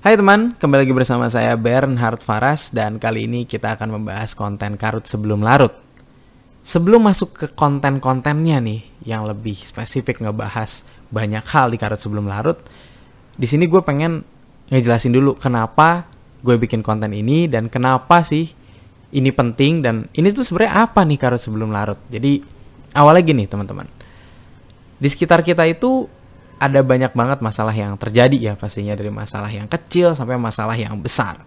Hai teman, kembali lagi bersama saya Bernhard Faras dan kali ini kita akan membahas konten karut sebelum larut. Sebelum masuk ke konten-kontennya nih yang lebih spesifik ngebahas banyak hal di karut sebelum larut, di sini gue pengen ngejelasin dulu kenapa gue bikin konten ini dan kenapa sih ini penting dan ini tuh sebenarnya apa nih karut sebelum larut. Jadi awalnya gini teman-teman, di sekitar kita itu ada banyak banget masalah yang terjadi ya pastinya dari masalah yang kecil sampai masalah yang besar.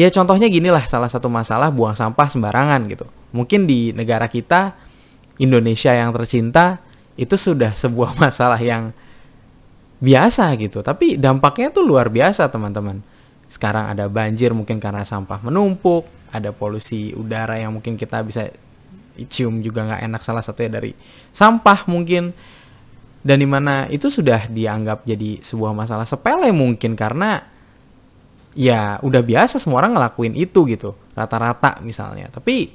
Ya contohnya gini lah salah satu masalah buang sampah sembarangan gitu. Mungkin di negara kita Indonesia yang tercinta itu sudah sebuah masalah yang biasa gitu. Tapi dampaknya tuh luar biasa teman-teman. Sekarang ada banjir mungkin karena sampah menumpuk, ada polusi udara yang mungkin kita bisa cium juga nggak enak salah satunya dari sampah mungkin dan di mana itu sudah dianggap jadi sebuah masalah sepele mungkin karena ya udah biasa semua orang ngelakuin itu gitu rata-rata misalnya. Tapi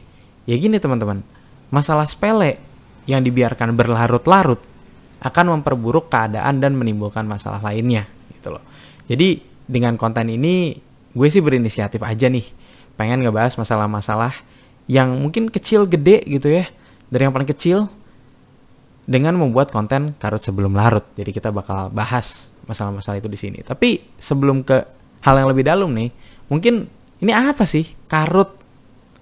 ya gini teman-teman masalah sepele yang dibiarkan berlarut-larut akan memperburuk keadaan dan menimbulkan masalah lainnya gitu loh. Jadi dengan konten ini gue sih berinisiatif aja nih pengen ngebahas masalah-masalah yang mungkin kecil gede gitu ya. Dari yang paling kecil dengan membuat konten karut sebelum larut. Jadi kita bakal bahas masalah-masalah itu di sini. Tapi sebelum ke hal yang lebih dalam nih, mungkin ini apa sih karut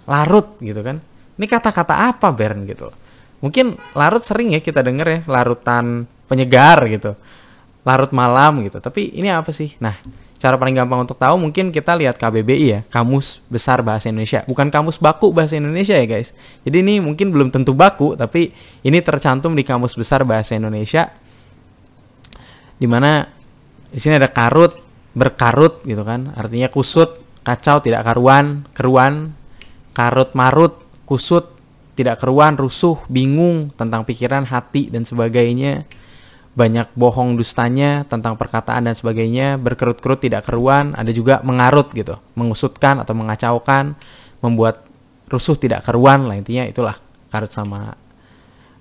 larut gitu kan? Ini kata-kata apa Bern gitu? Mungkin larut sering ya kita denger ya, larutan penyegar gitu. Larut malam gitu. Tapi ini apa sih? Nah, Cara paling gampang untuk tahu mungkin kita lihat KBBI ya, Kamus Besar Bahasa Indonesia. Bukan kamus baku Bahasa Indonesia ya guys. Jadi ini mungkin belum tentu baku, tapi ini tercantum di Kamus Besar Bahasa Indonesia. Di mana di sini ada karut, berkarut gitu kan. Artinya kusut, kacau, tidak karuan, keruan, karut marut, kusut, tidak keruan, rusuh, bingung tentang pikiran, hati dan sebagainya banyak bohong dustanya tentang perkataan dan sebagainya, berkerut-kerut tidak keruan, ada juga mengarut gitu, mengusutkan atau mengacaukan, membuat rusuh tidak keruan lah intinya itulah karut sama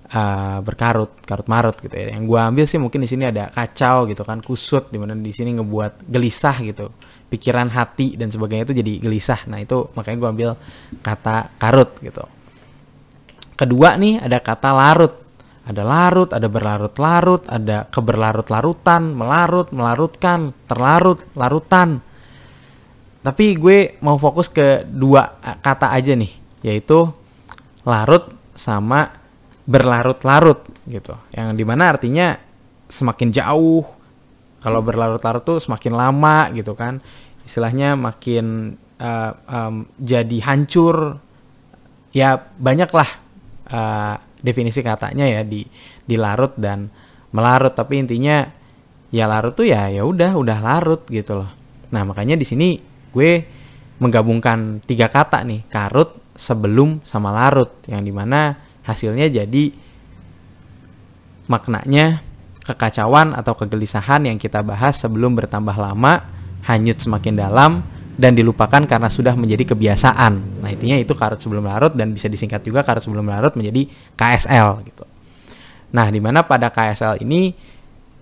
uh, berkarut, karut marut gitu ya. Yang gua ambil sih mungkin di sini ada kacau gitu kan, kusut di mana di sini ngebuat gelisah gitu, pikiran hati dan sebagainya itu jadi gelisah. Nah itu makanya gua ambil kata karut gitu. Kedua nih ada kata larut ada larut, ada berlarut-larut, ada keberlarut-larutan, melarut, melarutkan, terlarut, larutan. Tapi gue mau fokus ke dua kata aja nih, yaitu larut sama berlarut-larut gitu. Yang di mana artinya semakin jauh. Kalau berlarut-larut tuh semakin lama gitu kan. Istilahnya makin uh, um, jadi hancur. Ya banyaklah uh, definisi katanya ya di dilarut dan melarut. Tapi intinya ya larut tuh ya ya udah udah larut gitu loh. Nah makanya di sini gue menggabungkan tiga kata nih karut sebelum sama larut. Yang di mana hasilnya jadi maknanya kekacauan atau kegelisahan yang kita bahas sebelum bertambah lama hanyut semakin dalam dan dilupakan karena sudah menjadi kebiasaan. Nah, intinya itu karut sebelum larut dan bisa disingkat juga karut sebelum larut menjadi KSL gitu. Nah, di mana pada KSL ini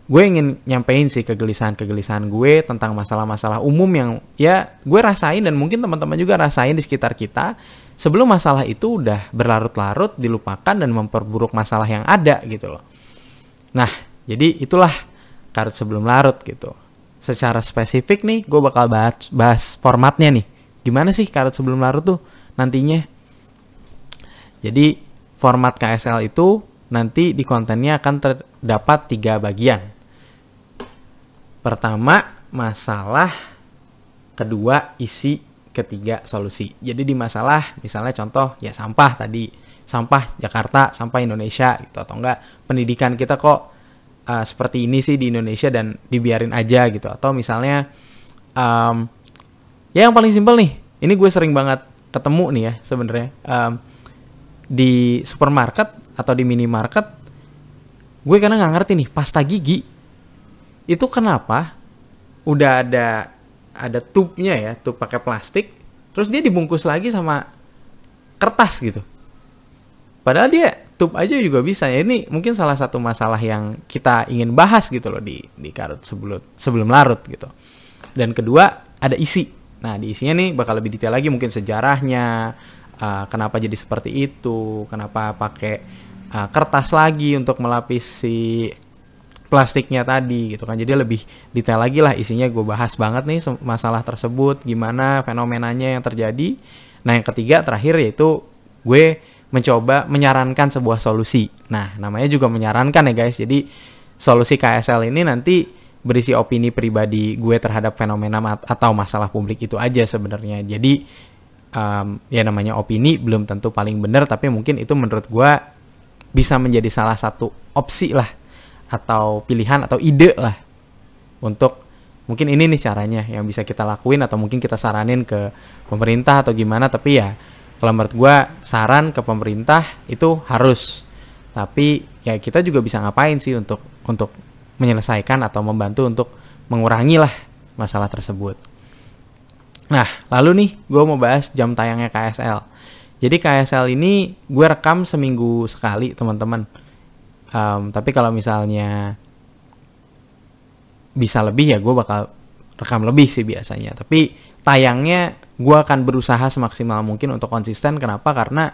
gue ingin nyampein sih kegelisahan-kegelisahan gue tentang masalah-masalah umum yang ya gue rasain dan mungkin teman-teman juga rasain di sekitar kita sebelum masalah itu udah berlarut-larut dilupakan dan memperburuk masalah yang ada gitu loh. Nah, jadi itulah karut sebelum larut gitu secara spesifik nih gue bakal bahas, bahas formatnya nih. Gimana sih karut sebelum larut tuh nantinya? Jadi format KSL itu nanti di kontennya akan terdapat tiga bagian. Pertama masalah. Kedua isi. Ketiga solusi. Jadi di masalah misalnya contoh ya sampah tadi. Sampah Jakarta sampah Indonesia gitu atau enggak. Pendidikan kita kok uh, seperti ini sih di Indonesia dan dibiarin aja gitu. Atau misalnya um, ya yang paling simpel nih ini gue sering banget ketemu nih ya sebenarnya um, di supermarket atau di minimarket gue karena nggak ngerti nih pasta gigi itu kenapa udah ada ada tubnya ya tub pakai plastik terus dia dibungkus lagi sama kertas gitu. Padahal dia tube aja juga bisa. Ya ini mungkin salah satu masalah yang kita ingin bahas gitu loh di di karut sebelum sebelum larut gitu. Dan kedua ada isi. Nah di isinya nih bakal lebih detail lagi mungkin sejarahnya uh, kenapa jadi seperti itu kenapa pakai uh, kertas lagi untuk melapisi plastiknya tadi gitu kan. Jadi lebih detail lagi lah isinya. Gue bahas banget nih masalah tersebut gimana fenomenanya yang terjadi. Nah yang ketiga terakhir yaitu gue mencoba menyarankan sebuah solusi. Nah namanya juga menyarankan ya guys. Jadi solusi KSL ini nanti berisi opini pribadi gue terhadap fenomena atau masalah publik itu aja sebenarnya. Jadi um, ya namanya opini belum tentu paling benar tapi mungkin itu menurut gue bisa menjadi salah satu opsi lah atau pilihan atau ide lah untuk mungkin ini nih caranya yang bisa kita lakuin atau mungkin kita saranin ke pemerintah atau gimana. Tapi ya kalau menurut gue saran ke pemerintah itu harus. Tapi ya kita juga bisa ngapain sih untuk untuk menyelesaikan atau membantu untuk mengurangi lah masalah tersebut. Nah lalu nih gue mau bahas jam tayangnya KSL jadi KSL ini gue rekam seminggu sekali teman-teman. Um, tapi kalau misalnya bisa lebih ya gue bakal rekam lebih sih biasanya. Tapi tayangnya gue akan berusaha semaksimal mungkin untuk konsisten. Kenapa? Karena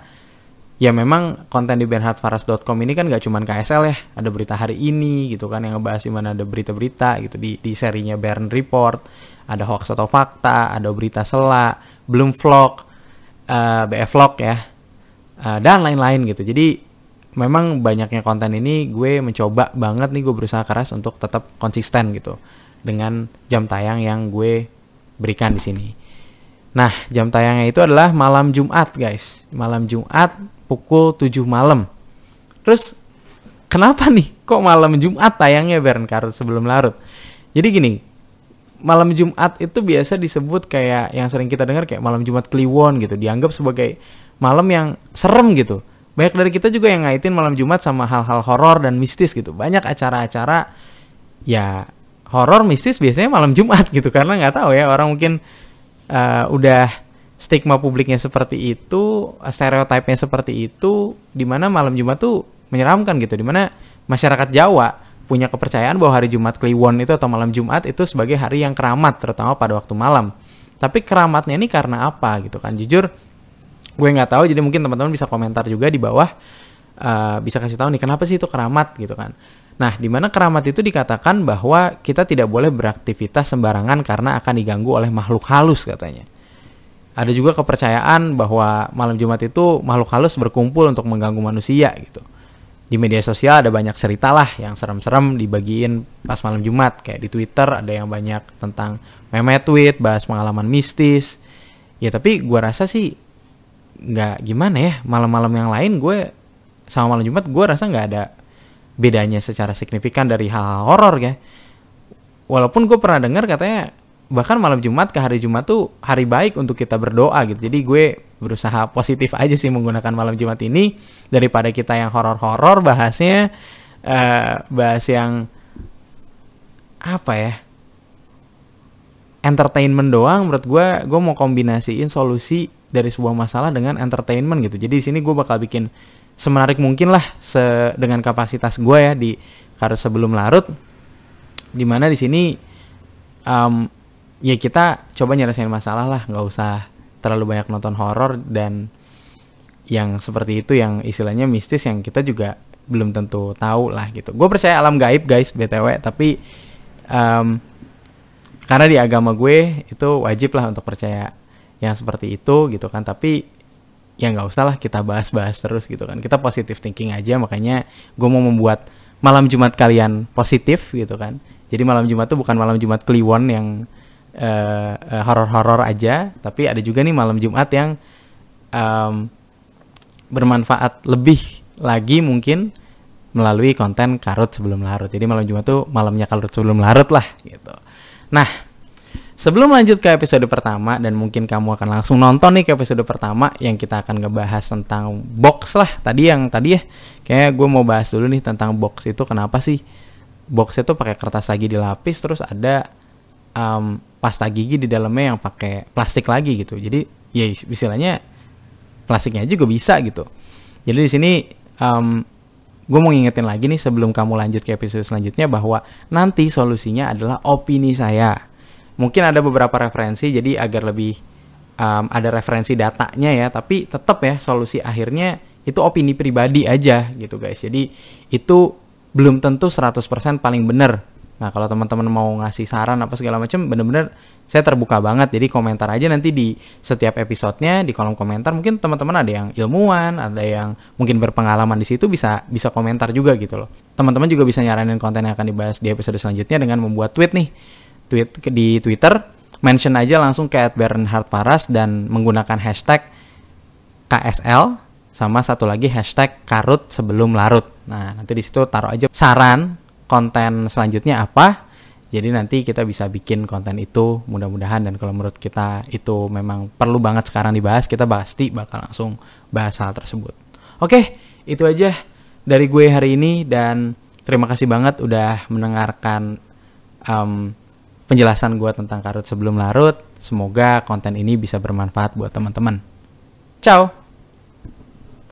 ya memang konten di bernhardfaras.com ini kan gak cuman KSL ya. Ada berita hari ini gitu kan yang ngebahas di mana ada berita-berita gitu. Di di serinya Bern Report ada hoax atau fakta ada berita sela belum vlog uh, BF vlog ya uh, dan lain-lain gitu. Jadi memang banyaknya konten ini gue mencoba banget nih gue berusaha keras untuk tetap konsisten gitu dengan jam tayang yang gue berikan di sini. Nah, jam tayangnya itu adalah malam Jumat, guys. Malam Jumat pukul 7 malam. Terus kenapa nih kok malam Jumat tayangnya Bern Karut sebelum larut? Jadi gini, malam Jumat itu biasa disebut kayak yang sering kita dengar kayak malam Jumat Kliwon gitu, dianggap sebagai malam yang serem gitu banyak dari kita juga yang ngaitin malam Jumat sama hal-hal horor dan mistis gitu. Banyak acara-acara ya horor mistis biasanya malam Jumat gitu karena nggak tahu ya orang mungkin uh, udah stigma publiknya seperti itu, stereotipnya seperti itu, di mana malam Jumat tuh menyeramkan gitu, di mana masyarakat Jawa punya kepercayaan bahwa hari Jumat Kliwon itu atau malam Jumat itu sebagai hari yang keramat terutama pada waktu malam. Tapi keramatnya ini karena apa gitu kan? Jujur gue nggak tahu jadi mungkin teman-teman bisa komentar juga di bawah uh, bisa kasih tahu nih kenapa sih itu keramat gitu kan nah di mana keramat itu dikatakan bahwa kita tidak boleh beraktivitas sembarangan karena akan diganggu oleh makhluk halus katanya. Ada juga kepercayaan bahwa malam Jumat itu makhluk halus berkumpul untuk mengganggu manusia gitu. Di media sosial ada banyak cerita lah yang serem-serem dibagiin pas malam Jumat. Kayak di Twitter ada yang banyak tentang meme tweet bahas pengalaman mistis. Ya tapi gue rasa sih nggak gimana ya malam-malam yang lain gue sama malam Jumat gue rasa nggak ada bedanya secara signifikan dari hal-hal horor ya. Walaupun gue pernah dengar katanya bahkan malam Jumat ke hari Jumat tuh hari baik untuk kita berdoa gitu. Jadi gue berusaha positif aja sih menggunakan malam Jumat ini daripada kita yang horor-horor bahasnya uh, bahas yang apa ya? Entertainment doang menurut gue gue mau kombinasiin solusi dari sebuah masalah dengan entertainment gitu. Jadi di sini gue bakal bikin semenarik mungkin lah se dengan kapasitas gue ya di karena sebelum larut. Di mana di sini um, ya kita coba nyelesain masalah lah, nggak usah terlalu banyak nonton horor dan yang seperti itu yang istilahnya mistis yang kita juga belum tentu tahu lah gitu. Gue percaya alam gaib guys btw, tapi um, karena di agama gue itu wajib lah untuk percaya yang seperti itu gitu kan tapi ya nggak usah lah kita bahas-bahas terus gitu kan. Kita positif thinking aja makanya gue mau membuat malam Jumat kalian positif gitu kan. Jadi malam Jumat tuh bukan malam Jumat Kliwon yang uh, horor-horor aja tapi ada juga nih malam Jumat yang um, bermanfaat lebih lagi mungkin melalui konten karut sebelum larut. Jadi malam Jumat tuh malamnya karut sebelum larut lah gitu. Nah Sebelum lanjut ke episode pertama dan mungkin kamu akan langsung nonton nih ke episode pertama yang kita akan ngebahas tentang box lah. Tadi yang tadi ya kayak gue mau bahas dulu nih tentang box itu kenapa sih? Box itu pakai kertas lagi dilapis terus ada um, pasta gigi di dalamnya yang pakai plastik lagi gitu. Jadi ya istilahnya plastiknya juga bisa gitu. Jadi di sini um, gue mau ngingetin lagi nih sebelum kamu lanjut ke episode selanjutnya bahwa nanti solusinya adalah opini saya. Mungkin ada beberapa referensi jadi agar lebih um, ada referensi datanya ya, tapi tetap ya solusi akhirnya itu opini pribadi aja gitu guys. Jadi itu belum tentu 100% paling benar. Nah, kalau teman-teman mau ngasih saran apa segala macam bener-bener saya terbuka banget jadi komentar aja nanti di setiap episodenya di kolom komentar mungkin teman-teman ada yang ilmuwan ada yang mungkin berpengalaman di situ bisa bisa komentar juga gitu loh teman-teman juga bisa nyaranin konten yang akan dibahas di episode selanjutnya dengan membuat tweet nih tweet di Twitter mention aja langsung ke Bernhard Paras dan menggunakan hashtag KSL sama satu lagi hashtag karut sebelum larut nah nanti di situ taruh aja saran konten selanjutnya apa jadi nanti kita bisa bikin konten itu mudah-mudahan dan kalau menurut kita itu memang perlu banget sekarang dibahas, kita pasti bakal langsung bahas hal tersebut. Oke, itu aja dari gue hari ini dan terima kasih banget udah mendengarkan um, penjelasan gue tentang karut sebelum larut. Semoga konten ini bisa bermanfaat buat teman-teman. Ciao.